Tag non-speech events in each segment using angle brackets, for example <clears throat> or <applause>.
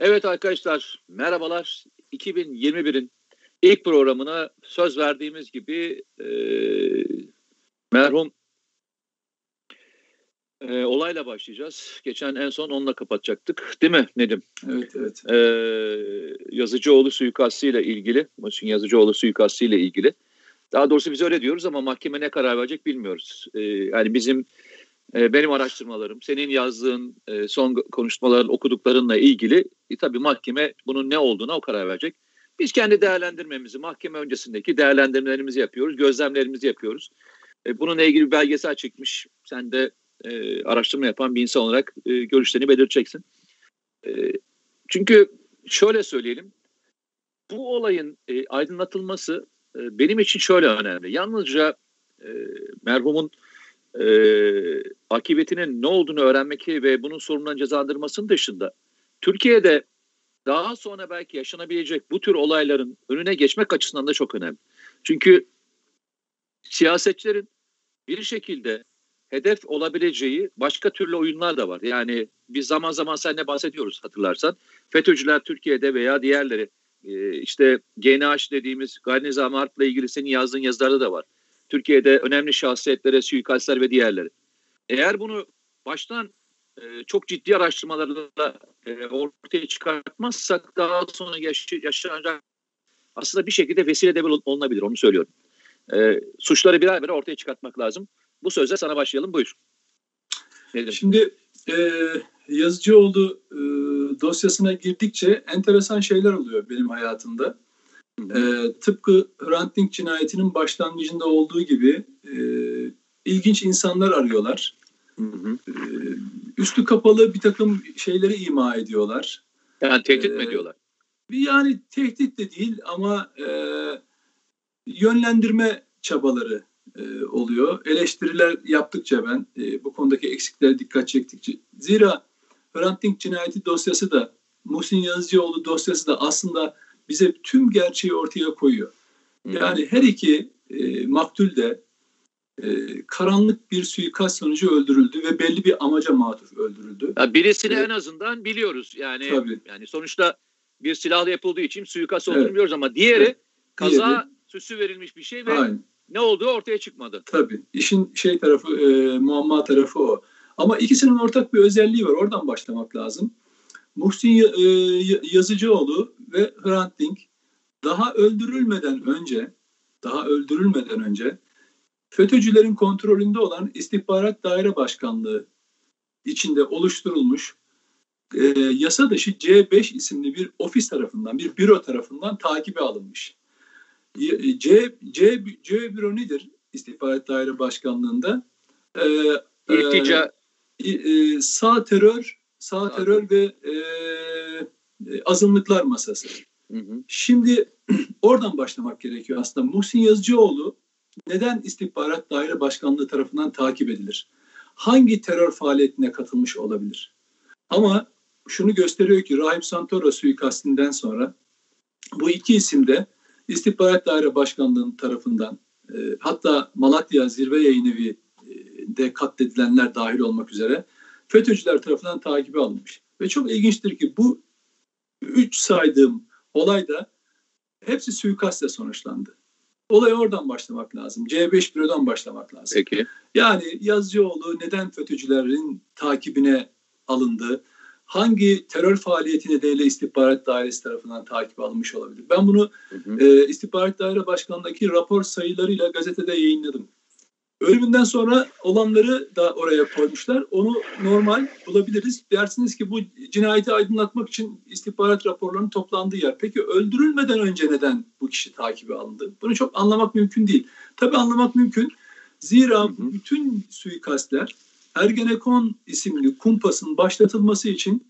Evet arkadaşlar merhabalar. 2021'in ilk programına söz verdiğimiz gibi e, merhum e, olayla başlayacağız. Geçen en son onunla kapatacaktık değil mi Nedim? Evet evet. E, Yazıcıoğlu suikastıyla ilgili, Muhsin Yazıcıoğlu suikastıyla ilgili. Daha doğrusu biz öyle diyoruz ama mahkeme ne karar verecek bilmiyoruz. E, yani bizim e, benim araştırmalarım, senin yazdığın e, son konuşmaların, okuduklarınla ilgili e, tabii mahkeme bunun ne olduğuna o karar verecek. Biz kendi değerlendirmemizi, mahkeme öncesindeki değerlendirmelerimizi yapıyoruz, gözlemlerimizi yapıyoruz. E, bununla ilgili bir belgesel çıkmış. Sen de e, araştırma yapan bir insan olarak e, görüşlerini belirteceksin. E, çünkü şöyle söyleyelim, bu olayın e, aydınlatılması e, benim için şöyle önemli. Yalnızca e, merhumun e, akıbetinin ne olduğunu öğrenmek ve bunun sorumludan cezalandırmasının dışında Türkiye'de daha sonra belki yaşanabilecek bu tür olayların önüne geçmek açısından da çok önemli. Çünkü siyasetçilerin bir şekilde hedef olabileceği başka türlü oyunlar da var. Yani biz zaman zaman seninle bahsediyoruz hatırlarsan. FETÖ'cüler Türkiye'de veya diğerleri e, işte GNH dediğimiz gayri nizami ilgili senin yazdığın yazılarda da var. Türkiye'de önemli şahsiyetlere suikastler ve diğerleri. Eğer bunu baştan e, çok ciddi araştırmalarla e, ortaya çıkartmazsak daha sonra yaş yaşanacak aslında bir şekilde vesile de olunabilir onu söylüyorum. E, suçları birer birer ortaya çıkartmak lazım. Bu sözle sana başlayalım buyur. Nedir? Şimdi e, Yazıcıoğlu e, dosyasına girdikçe enteresan şeyler oluyor benim hayatımda. E, tıpkı Hrant Dink cinayetinin başlangıcında olduğu gibi e, ilginç insanlar arıyorlar. Hı hı. E, üstü kapalı bir takım şeyleri ima ediyorlar. Yani tehdit mi ediyorlar? Yani tehdit de değil ama e, yönlendirme çabaları e, oluyor. Eleştiriler yaptıkça ben e, bu konudaki eksiklere dikkat çektikçe. Zira Hrant Dink cinayeti dosyası da Muhsin Yazıcıoğlu dosyası da aslında bize tüm gerçeği ortaya koyuyor. Yani her iki e, maktul de karanlık bir suikast sonucu öldürüldü ve belli bir amaca matuf öldürüldü. Ya birisini evet. en azından biliyoruz. Yani Tabii. yani sonuçta bir silahla yapıldığı için suikast olduğunu evet. biliyoruz ama diğeri evet. kaza diğeri, süsü verilmiş bir şey ve Aynen. ne olduğu ortaya çıkmadı. Tabii. İşin şey tarafı, e, muamma tarafı o. Ama ikisinin ortak bir özelliği var. Oradan başlamak lazım. Muhsin e, Yazıcıoğlu ve Hrant Dink daha öldürülmeden önce daha öldürülmeden önce FETÖ'cülerin kontrolünde olan İstihbarat Daire Başkanlığı içinde oluşturulmuş e, yasa dışı C5 isimli bir ofis tarafından, bir büro tarafından takibe alınmış. C, C, C büro nedir İstihbarat Daire Başkanlığı'nda? E, İltica. E, e, sağ terör sağ terör ve e, e, azınlıklar masası. Hı hı. Şimdi <clears throat> oradan başlamak gerekiyor aslında. Muhsin Yazıcıoğlu neden istihbarat daire başkanlığı tarafından takip edilir? Hangi terör faaliyetine katılmış olabilir? Ama şunu gösteriyor ki Rahip Santoro suikastinden sonra bu iki isim de istihbarat daire başkanlığının tarafından e, hatta Malatya zirve yayın evi e, de katledilenler dahil olmak üzere FETÖ'cüler tarafından takibi alınmış. Ve çok ilginçtir ki bu üç saydığım olayda hepsi suikastle sonuçlandı. Olay oradan başlamak lazım. C5 bürodan başlamak lazım. Peki. Yani Yazıcıoğlu neden FETÖ'cülerin takibine alındı? Hangi terör faaliyeti nedeniyle istihbarat dairesi tarafından takip alınmış olabilir? Ben bunu hı hı. E, istihbarat daire başkanındaki rapor sayılarıyla gazetede yayınladım. Ölümünden sonra olanları da oraya koymuşlar. Onu normal bulabiliriz. Dersiniz ki bu cinayeti aydınlatmak için istihbarat raporlarının toplandığı yer. Peki öldürülmeden önce neden bu kişi takibi alındı? Bunu çok anlamak mümkün değil. Tabii anlamak mümkün. Zira bütün suikastler Ergenekon isimli kumpasın başlatılması için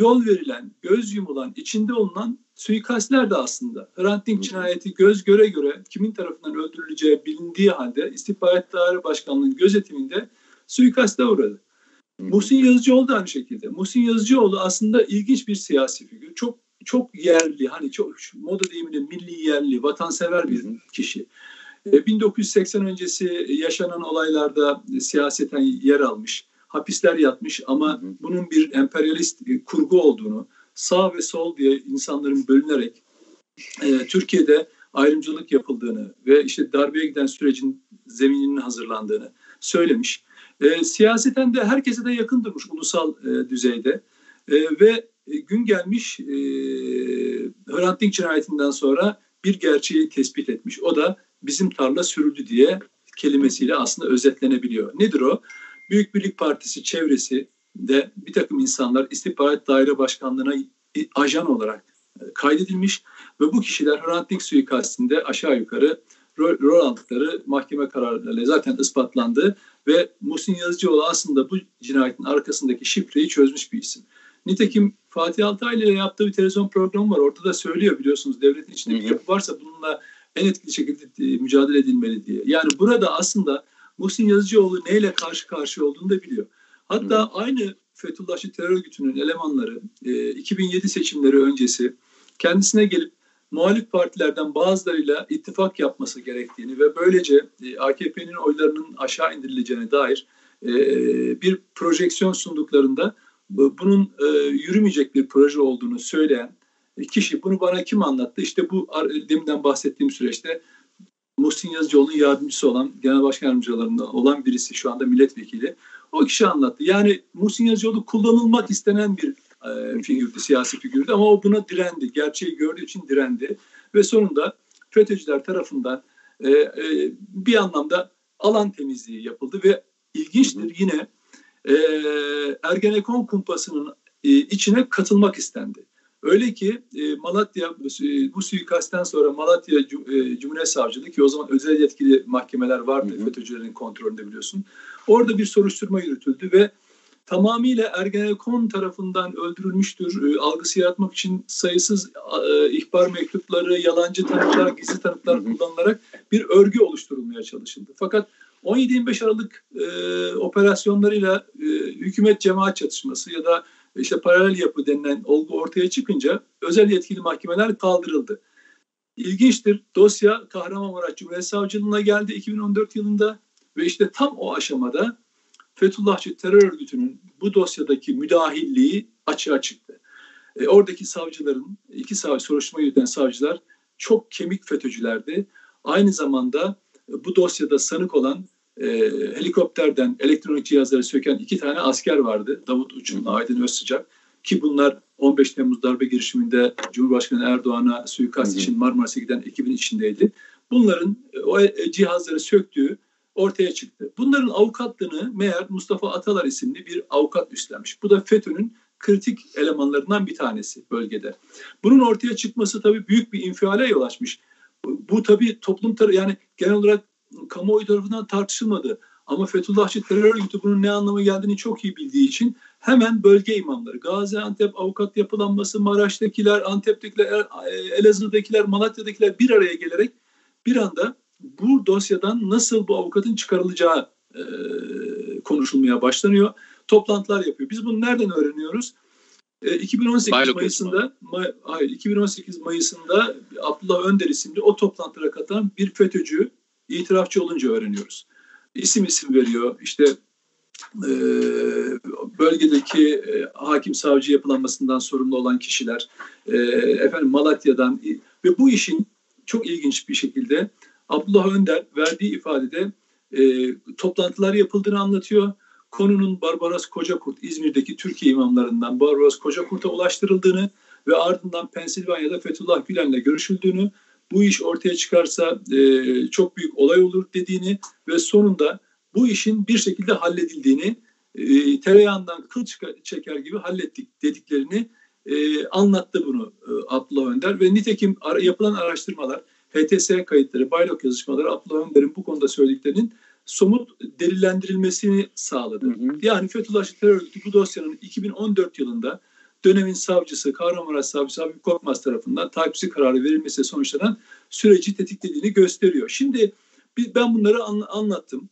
yol verilen, göz yumulan, içinde olunan suikastler de aslında. Hrant Dink cinayeti göz göre göre kimin tarafından öldürüleceği bilindiği halde İstihbarat Daire Başkanlığı'nın gözetiminde suikaste uğradı. Muhsin Yazıcıoğlu da aynı şekilde. Muhsin Yazıcıoğlu aslında ilginç bir siyasi figür. Çok çok yerli, hani çok moda deyimiyle milli yerli, vatansever bir kişi. 1980 e, öncesi yaşanan olaylarda siyaseten yer almış, hapisler yatmış ama bunun bir emperyalist kurgu olduğunu, sağ ve sol diye insanların bölünerek e, Türkiye'de ayrımcılık yapıldığını ve işte darbeye giden sürecin zemininin hazırlandığını söylemiş. E, siyaseten de herkese de yakın durmuş ulusal e, düzeyde e, ve gün gelmiş e, Hrant Dink cinayetinden sonra bir gerçeği tespit etmiş. O da bizim tarla sürüldü diye kelimesiyle aslında özetlenebiliyor. Nedir o? Büyük Birlik Partisi çevresi de bir takım insanlar istihbarat daire başkanlığına ajan olarak e, kaydedilmiş ve bu kişiler Hrant Dink suikastinde aşağı yukarı rol, aldıkları mahkeme kararlarıyla zaten ispatlandı ve Muhsin Yazıcıoğlu aslında bu cinayetin arkasındaki şifreyi çözmüş bir isim. Nitekim Fatih Altaylı ile yaptığı bir televizyon programı var. Orada da söylüyor biliyorsunuz devletin içinde bir yapı varsa bununla en etkili şekilde e, mücadele edilmeli diye. Yani burada aslında Muhsin Yazıcıoğlu neyle karşı karşıya olduğunu da biliyor. Hatta Hı. aynı Fethullahçı terör örgütünün elemanları e, 2007 seçimleri öncesi kendisine gelip muhalif partilerden bazılarıyla ittifak yapması gerektiğini ve böylece e, AKP'nin oylarının aşağı indirileceğine dair e, bir projeksiyon sunduklarında bunun e, yürümeyecek bir proje olduğunu söyleyen kişi bunu bana kim anlattı? İşte bu deminden bahsettiğim süreçte Muhsin Yazıcıoğlu'nun yardımcısı olan, genel başkan yardımcılarından olan birisi şu anda milletvekili. O kişi anlattı. Yani Muhsin Yazıcıoğlu kullanılmak istenen bir e, figürdü, siyasi figürdü ama o buna direndi. Gerçeği gördüğü için direndi. Ve sonunda FETÖ'cüler tarafından e, e, bir anlamda alan temizliği yapıldı ve ilginçtir yine e, Ergenekon kumpasının e, içine katılmak istendi. Öyle ki e, Malatya e, bu suikastten sonra Malatya e, Cumhuriyet Savcılığı ki o zaman özel yetkili mahkemeler vardı hı hı. FETÖ'cülerin kontrolünde biliyorsun. Orada bir soruşturma yürütüldü ve tamamıyla Ergenekon tarafından öldürülmüştür. E, algısı yaratmak için sayısız e, ihbar mektupları, yalancı tanıklar, gizli tanıklar kullanılarak bir örgü oluşturulmaya çalışıldı. Fakat 17-25 Aralık e, operasyonlarıyla e, hükümet cemaat çatışması ya da işte paralel yapı denilen olgu ortaya çıkınca özel yetkili mahkemeler kaldırıldı. İlginçtir dosya Kahramanmaraş Cumhuriyet Savcılığına geldi 2014 yılında ve işte tam o aşamada Fethullahçı terör örgütünün bu dosyadaki müdahilliği açığa çıktı. E, oradaki savcıların, iki savcı, soruşturma yürüten savcılar çok kemik FETÖ'cülerdi. Aynı zamanda bu dosyada sanık olan e, helikopterden elektronik cihazları söken iki tane asker vardı. Davut Uçun, Aydın Özsıcak. Ki bunlar 15 Temmuz darbe girişiminde Cumhurbaşkanı Erdoğan'a suikast için Marmaris'e giden ekibin içindeydi. Bunların o e, cihazları söktüğü ortaya çıktı. Bunların avukatlığını meğer Mustafa Atalar isimli bir avukat üstlenmiş. Bu da FETÖ'nün kritik elemanlarından bir tanesi bölgede. Bunun ortaya çıkması tabii büyük bir infiale yol açmış. Bu tabii toplum tar yani genel olarak kamuoyu tarafından tartışılmadı. Ama Fethullahçı terör örgütü bunun ne anlamı geldiğini çok iyi bildiği için hemen bölge imamları, Gaziantep avukat yapılanması, Maraş'takiler, Antep'tekiler, Elazığ'dakiler, Malatya'dakiler bir araya gelerek bir anda bu dosyadan nasıl bu avukatın çıkarılacağı e, konuşulmaya başlanıyor. Toplantılar yapıyor. Biz bunu nereden öğreniyoruz? E, 2018 Baylok Mayıs'ında May, hayır 2018 Mayıs'ında Abdullah Önder isimli o toplantılara katılan bir FETÖ'cü itirafçı olunca öğreniyoruz. İsim isim veriyor. İşte e, bölgedeki e, hakim savcı yapılanmasından sorumlu olan kişiler, e, efendim Malatya'dan ve bu işin çok ilginç bir şekilde Abdullah Önder verdiği ifadede e, toplantılar yapıldığını anlatıyor. Konunun Barbaros Kocakurt, İzmir'deki Türkiye imamlarından Barbaros Kocakurt'a ulaştırıldığını ve ardından Pensilvanya'da Fethullah Gülen'le görüşüldüğünü bu iş ortaya çıkarsa e, çok büyük olay olur dediğini ve sonunda bu işin bir şekilde halledildiğini e, tereyağından kıl çeker gibi hallettik dediklerini e, anlattı bunu e, Abdullah Önder ve nitekim ara, yapılan araştırmalar HTS kayıtları, Baylok yazışmaları Abdullah Önder'in bu konuda söylediklerinin somut delillendirilmesini sağladı. Hı hı. Yani Fethullahçı terör örgütü bu dosyanın 2014 yılında dönemin savcısı Kahramanmaraş Savcısı Habib Korkmaz tarafından takipçi kararı verilmesi sonuçlanan süreci tetiklediğini gösteriyor. Şimdi ben bunları anlattım,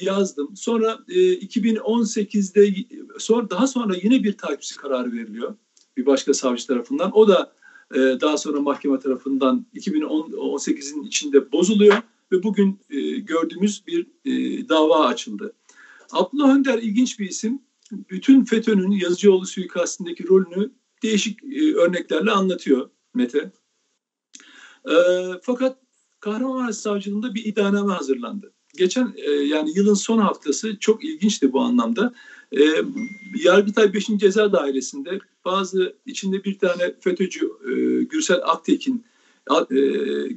yazdım. Sonra 2018'de sonra daha sonra yine bir takipçi kararı veriliyor bir başka savcı tarafından. O da e, daha sonra mahkeme tarafından 2018'in içinde bozuluyor ve bugün e, gördüğümüz bir e, dava açıldı. Abdullah Önder ilginç bir isim bütün FETÖ'nün Yazıcıoğlu suikastindeki rolünü değişik e, örneklerle anlatıyor Mete. E, fakat Kahramanmaraş Savcılığında bir iddianame hazırlandı. Geçen e, yani yılın son haftası çok ilginçti bu anlamda. E, Yargıtay 5. Ceza Dairesi'nde bazı içinde bir tane FETÖ'cü e, Gürsel Aktekin e, e,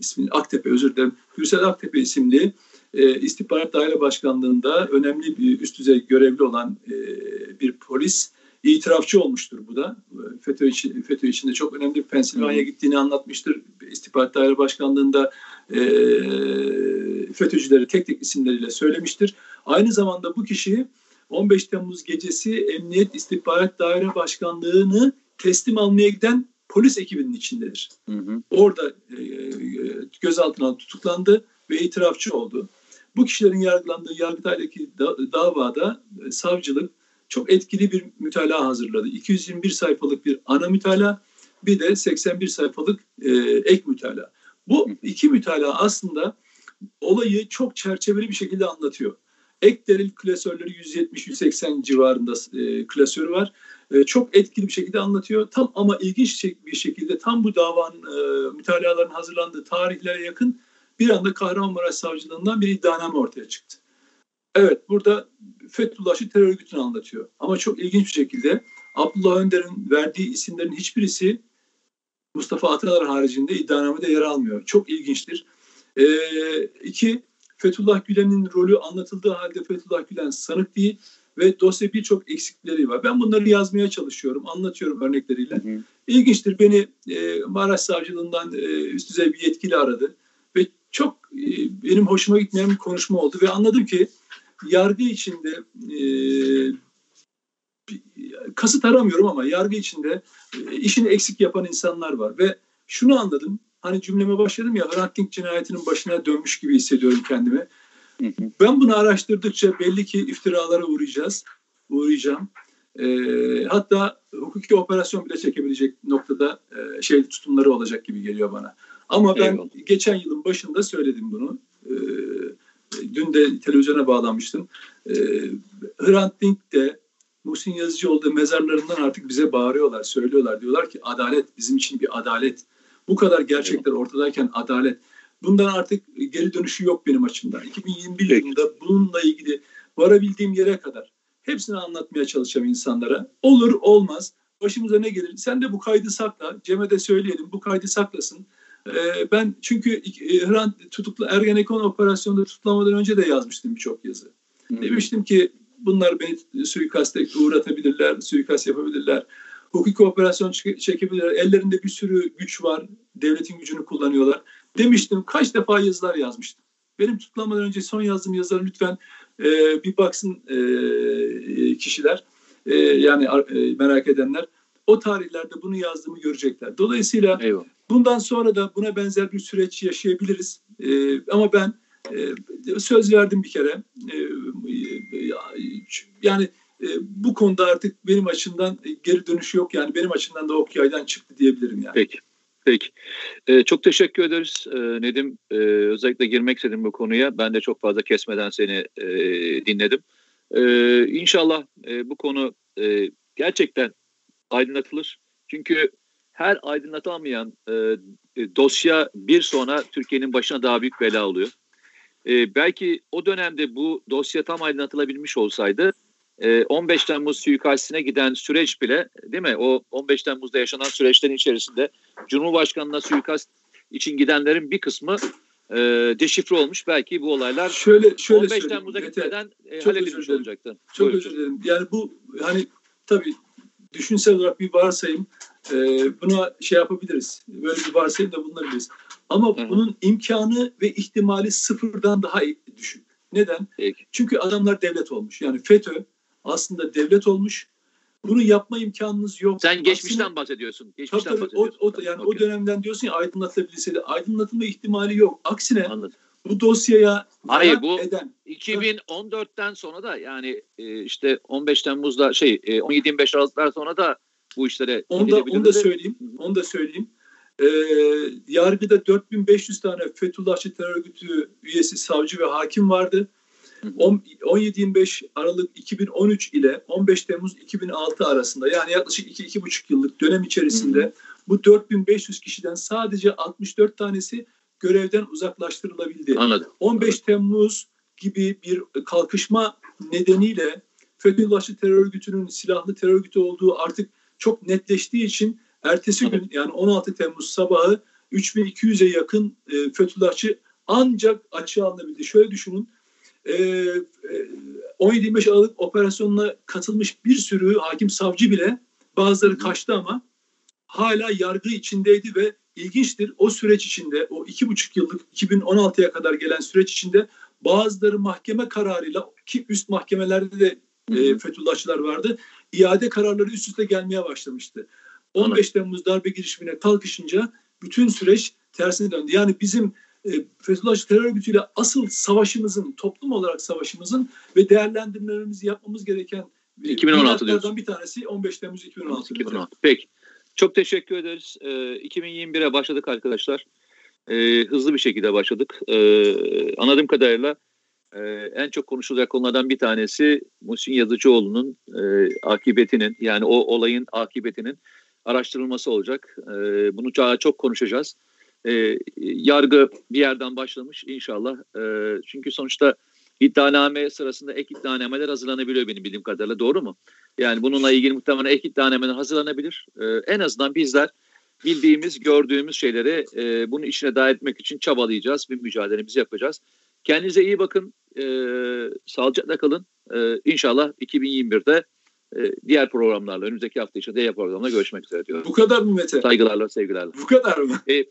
ismini Aktepe özür dilerim. Gürsel Aktepe isimli e, istihbarat daire başkanlığında önemli bir üst düzey görevli olan e, bir polis itirafçı olmuştur bu da. FETÖ, için, FETÖ içinde çok önemli bir Pensilvanya gittiğini anlatmıştır. İstihbarat Daire Başkanlığı'nda e, FETÖ'cüleri tek tek isimleriyle söylemiştir. Aynı zamanda bu kişi 15 Temmuz gecesi Emniyet İstihbarat Daire Başkanlığı'nı teslim almaya giden polis ekibinin içindedir. Hı hı. Orada e, e gözaltına tutuklandı ve itirafçı oldu. Bu kişilerin yargılandığı Yargıtay'daki da, davada e, savcılık çok etkili bir mütalaa hazırladı. 221 sayfalık bir ana mütalaa bir de 81 sayfalık e, ek mütalaa. Bu iki mütalaa aslında olayı çok çerçeveli bir şekilde anlatıyor. Ek delil klasörleri 170-180 civarında e, klasörü var. Çok etkili bir şekilde anlatıyor. Tam ama ilginç bir şekilde tam bu davanın e, mütalaların hazırlandığı tarihlere yakın bir anda Kahramanmaraş Savcılığından bir iddianame ortaya çıktı. Evet burada Fethullahçı terör örgütünü anlatıyor. Ama çok ilginç bir şekilde Abdullah Önder'in verdiği isimlerin hiçbirisi Mustafa Atalar haricinde iddianamede yer almıyor. Çok ilginçtir. Ee, iki, Fethullah Gülen'in rolü anlatıldığı halde Fethullah Gülen sanık değil ve dosya birçok eksikleri var. Ben bunları yazmaya çalışıyorum, anlatıyorum örnekleriyle. Hı hı. İlginçtir. Beni e, Maraş Savcılığından e, üst düzey bir yetkili aradı çok e, benim hoşuma gitmeyen bir konuşma oldu ve anladım ki yargı içinde e, kasıt aramıyorum ama yargı içinde e, işini eksik yapan insanlar var ve şunu anladım. Hani cümleme başladım ya Hrant Dink cinayetinin başına dönmüş gibi hissediyorum kendimi. Ben bunu araştırdıkça belli ki iftiralara uğrayacağız. Uğrayacağım. E, hatta hukuki operasyon bile çekebilecek noktada e, şey tutumları olacak gibi geliyor bana. Ama ben Eyvallah. geçen yılın başında söyledim bunu. E, dün de televizyona bağlanmıştım. E, Hrant Dink de Muhsin Yazıcıoğlu da mezarlarından artık bize bağırıyorlar, söylüyorlar. Diyorlar ki adalet bizim için bir adalet. Bu kadar gerçekler ortadayken adalet. Bundan artık geri dönüşü yok benim açımdan. 2021 Peki. yılında bununla ilgili varabildiğim yere kadar hepsini anlatmaya çalışacağım insanlara. Olur olmaz başımıza ne gelir? Sen de bu kaydı sakla. Cem'e de söyleyelim bu kaydı saklasın. Ee, ben çünkü e, Hrant tutuklu Ergenekon operasyonunda tutuklamadan önce de yazmıştım birçok yazı. Hı. Demiştim ki bunlar beni suikaste uğratabilirler, suikast yapabilirler. Hukuki operasyon çekebilirler. Ellerinde bir sürü güç var. Devletin gücünü kullanıyorlar. Demiştim kaç defa yazılar yazmıştım. Benim tutuklamadan önce son yazdığım yazıları lütfen e, bir baksın e, kişiler. E, yani e, merak edenler. O tarihlerde bunu yazdığımı görecekler. Dolayısıyla Eyvallah. bundan sonra da buna benzer bir süreç yaşayabiliriz. E, ama ben e, söz verdim bir kere. E, yani e, bu konuda artık benim açımdan geri dönüş yok. Yani benim açımdan da ok yaydan çıktı diyebilirim yani. Peki. Peki. Ee, çok teşekkür ederiz ee, Nedim. Ee, özellikle girmek istedim bu konuya. Ben de çok fazla kesmeden seni e, dinledim. Ee, inşallah e, bu konu e, gerçekten aydınlatılır. Çünkü her aydınlatamayan e, dosya bir sonra Türkiye'nin başına daha büyük bela oluyor. E, belki o dönemde bu dosya tam aydınlatılabilmiş olsaydı e, 15 Temmuz suikastine giden süreç bile değil mi? O 15 Temmuz'da yaşanan süreçlerin içerisinde Cumhurbaşkanı'na suikast için gidenlerin bir kısmı e, deşifre olmuş. Belki bu olaylar şöyle, şöyle 15 Temmuz'a gitmeden e, halledilmiş olacaktı. Çok Buyurun. özür dilerim. Yani bu hani tabii düşünsel olarak bir varsayım. E, buna şey yapabiliriz. Böyle bir varsayım da bulunabiliriz. Ama Hı-hı. bunun imkanı ve ihtimali sıfırdan daha düşük. Neden? Peki. Çünkü adamlar devlet olmuş. Yani FETÖ aslında devlet olmuş. Bunu yapma imkanınız yok. Sen geçmişten Aslında, bahsediyorsun. Geçmişten tabii, bahsediyorsun. O, o, yani okay. o dönemden diyorsun ya aydınlatabilseydi. Aydınlatılma ihtimali yok. Aksine Anladım. Bu dosyaya Hayır bu eden 2014'ten sonra da yani e, işte 15 Temmuz'da şey 17-25 e, Aralık'lar sonra da bu işlere onu da, onu da söyleyeyim. Onu da söyleyeyim. E, yargıda 4500 tane Fethullahçı terör örgütü üyesi, savcı ve hakim vardı. 17-25 Aralık 2013 ile 15 Temmuz 2006 arasında yani yaklaşık 2-2,5 yıllık dönem içerisinde hı hı. bu 4500 kişiden sadece 64 tanesi görevden uzaklaştırılabildi. Anladım. 15 evet. Temmuz gibi bir kalkışma nedeniyle Fethullahçı terör örgütünün silahlı terör örgütü olduğu artık çok netleştiği için ertesi gün yani 16 Temmuz sabahı 3200'e yakın e, Fethullahçı ancak açığa alınabildi. Şöyle düşünün e, e, 17-25 Aralık operasyonuna katılmış bir sürü hakim savcı bile bazıları kaçtı ama hala yargı içindeydi ve ilginçtir o süreç içinde o iki buçuk yıllık 2016'ya kadar gelen süreç içinde bazıları mahkeme kararıyla ki üst mahkemelerde de e, Fethullahçılar vardı. iade kararları üst üste gelmeye başlamıştı. 15 Temmuz darbe girişimine kalkışınca bütün süreç tersine döndü. Yani bizim e, Fethullahçı terör örgütüyle asıl savaşımızın, toplum olarak savaşımızın ve değerlendirmelerimizi yapmamız gereken 2016 diyorsun. bir tanesi 15 Temmuz 2016. 2016. Peki. Çok teşekkür ederiz. E, 2021'e başladık arkadaşlar. E, hızlı bir şekilde başladık. E, anladığım kadarıyla e, en çok konuşulacak konulardan bir tanesi Muhsin Yazıcıoğlu'nun e, akıbetinin yani o olayın akıbetinin araştırılması olacak. E, bunu çok konuşacağız. E, yargı bir yerden başlamış inşallah. E, çünkü sonuçta iddianame sırasında ek iddianameler hazırlanabiliyor benim bildiğim kadarıyla. Doğru mu? Yani bununla ilgili muhtemelen ek iddianameler hazırlanabilir. E, en azından bizler bildiğimiz, gördüğümüz şeyleri e, bunun içine dahil etmek için çabalayacağız. Bir mücadelemizi yapacağız. Kendinize iyi bakın. E, sağlıcakla kalın. E, inşallah 2021'de e, diğer programlarla önümüzdeki hafta içinde diğer programla görüşmek üzere diyorum. Bu kadar mı Mete? Saygılarla, sevgilerle. Bu kadar mı? E, e,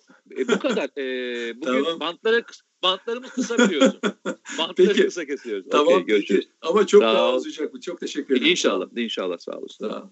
bu kadar. E, bugün tamam. bantları, bantlarımız kısa biliyorsun. <laughs> Bantları peki. kısa kesiyoruz. Tamam okay, görüşürüz. Peki. Ama çok sağ daha uzayacak bu. Çok teşekkür ederim. İnşallah. İnşallah sağ olasın. Sağ